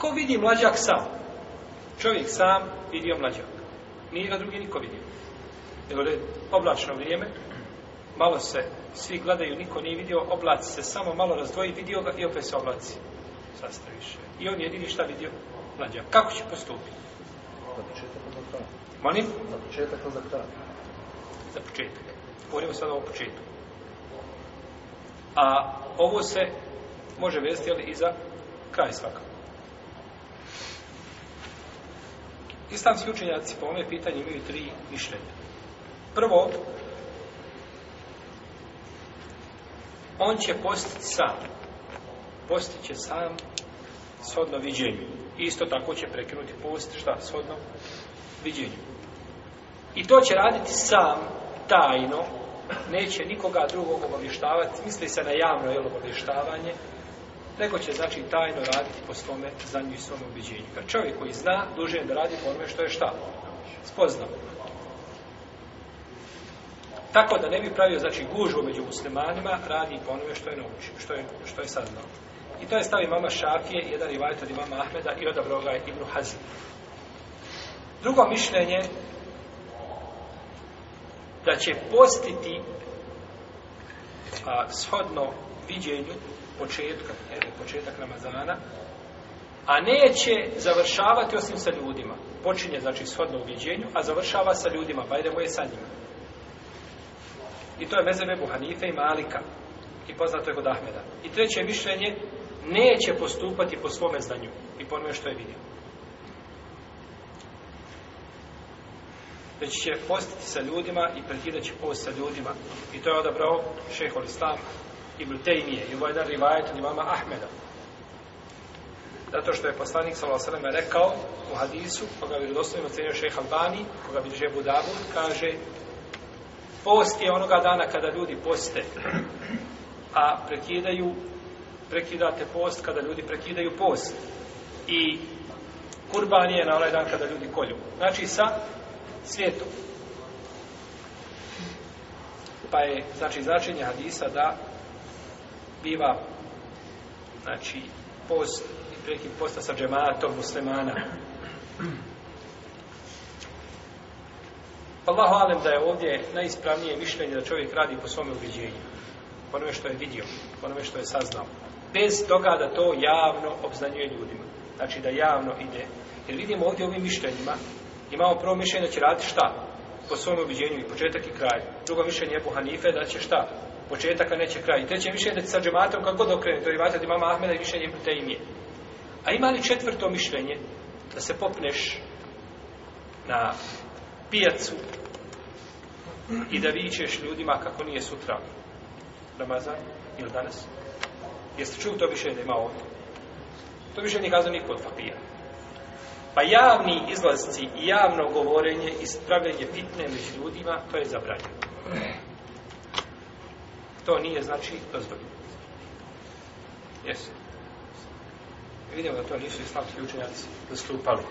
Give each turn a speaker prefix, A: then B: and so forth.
A: Ko vidi mlađak sam? Čovjek sam vidio mlađak. Nije ga drugi niko vidio. Evo je oblačno vrijeme, malo se svi gledaju, niko nije vidio, oblaci se samo malo razdvoji, vidio ga i opet se oblaci. Sastaviš. I on je vidi šta vidio mlađak. Kako će postupiti? Za
B: početak za kraj.
A: Molim? Za
B: početak za
A: kraj. Za početak. Govorimo sada o početku. A ovo se može vesti, ali i za kraj svakako. Islamski učenjaci po ome pitanje imaju tri mišljenja. Prvo, on će postiti sam. Postit će sam shodno viđenju. Isto tako će prekinuti post, šta, shodno viđenju. I to će raditi sam, tajno, neće nikoga drugog obavještavati, misli se na javno jel, obavještavanje, nego će znači tajno raditi po svome znanju i svome ubiđenju. Jer čovjek koji zna, duže je da radi po što je šta? Spoznao. Tako da ne bi pravio znači gužu među muslimanima, radi po onome što je naučio, što je, što je saznao. I to je stavi mama Šafije, jedan i vajt od imama Ahmeda i odabrao ga je Ibn Hazim. Drugo mišljenje, da će postiti a, shodno viđenju početka, jer je početak Ramazana, a neće završavati osim sa ljudima. Počinje, znači, shodno uvjeđenju, a završava sa ljudima, pa idemo je sa njima. I to je Mezebe Buhanife i Malika, i poznato je kod Ahmeda. I treće mišljenje, neće postupati po svome znanju i po onome što je vidio. Već će postiti sa ljudima i predvideći post sa ljudima. I to je odabrao šeho Islama, Ibn Tejmije i ovaj dan rivajet od imama Ahmeda. Zato što je poslanik s.a.v. rekao u hadisu, koga bi dostojno cenio šeha Albani, koga bi žebu davu, kaže post je onoga dana kada ljudi poste, a prekidaju, prekidate post kada ljudi prekidaju post. I kurban je na onaj dan kada ljudi kolju. Znači sa svijetom. Pa je, znači, značenje hadisa da biva znači post i prekid posta sa džematom muslimana Allahu alem da je ovdje najispravnije mišljenje da čovjek radi po svom ubiđenju onome što je vidio onome što je saznao bez toga da to javno obznanjuje ljudima znači da javno ide jer vidimo ovdje ovim mišljenjima imamo prvo mišljenje da će raditi šta po svom ubiđenju i početak i kraj drugo mišljenje je Hanife da će šta početak, a neće kraj. I treće mišljenje da će sa džematom, kako god okrene, to je vatat imama Ahmeda i mišljenje te imije. A ima li četvrto mišljenje da se popneš na pijacu i da vićeš ljudima kako nije sutra Ramazan ili danas? Jeste čuli to mišljenje da ima ovdje? To mišljenje kazao nije pod papija. Pa javni izlazci i javno govorenje i spravljanje fitne među ljudima, to je zabranjeno to nije znači dozvoljeno. Jesi. Vidimo da to nisu islamski učenjaci zastupali.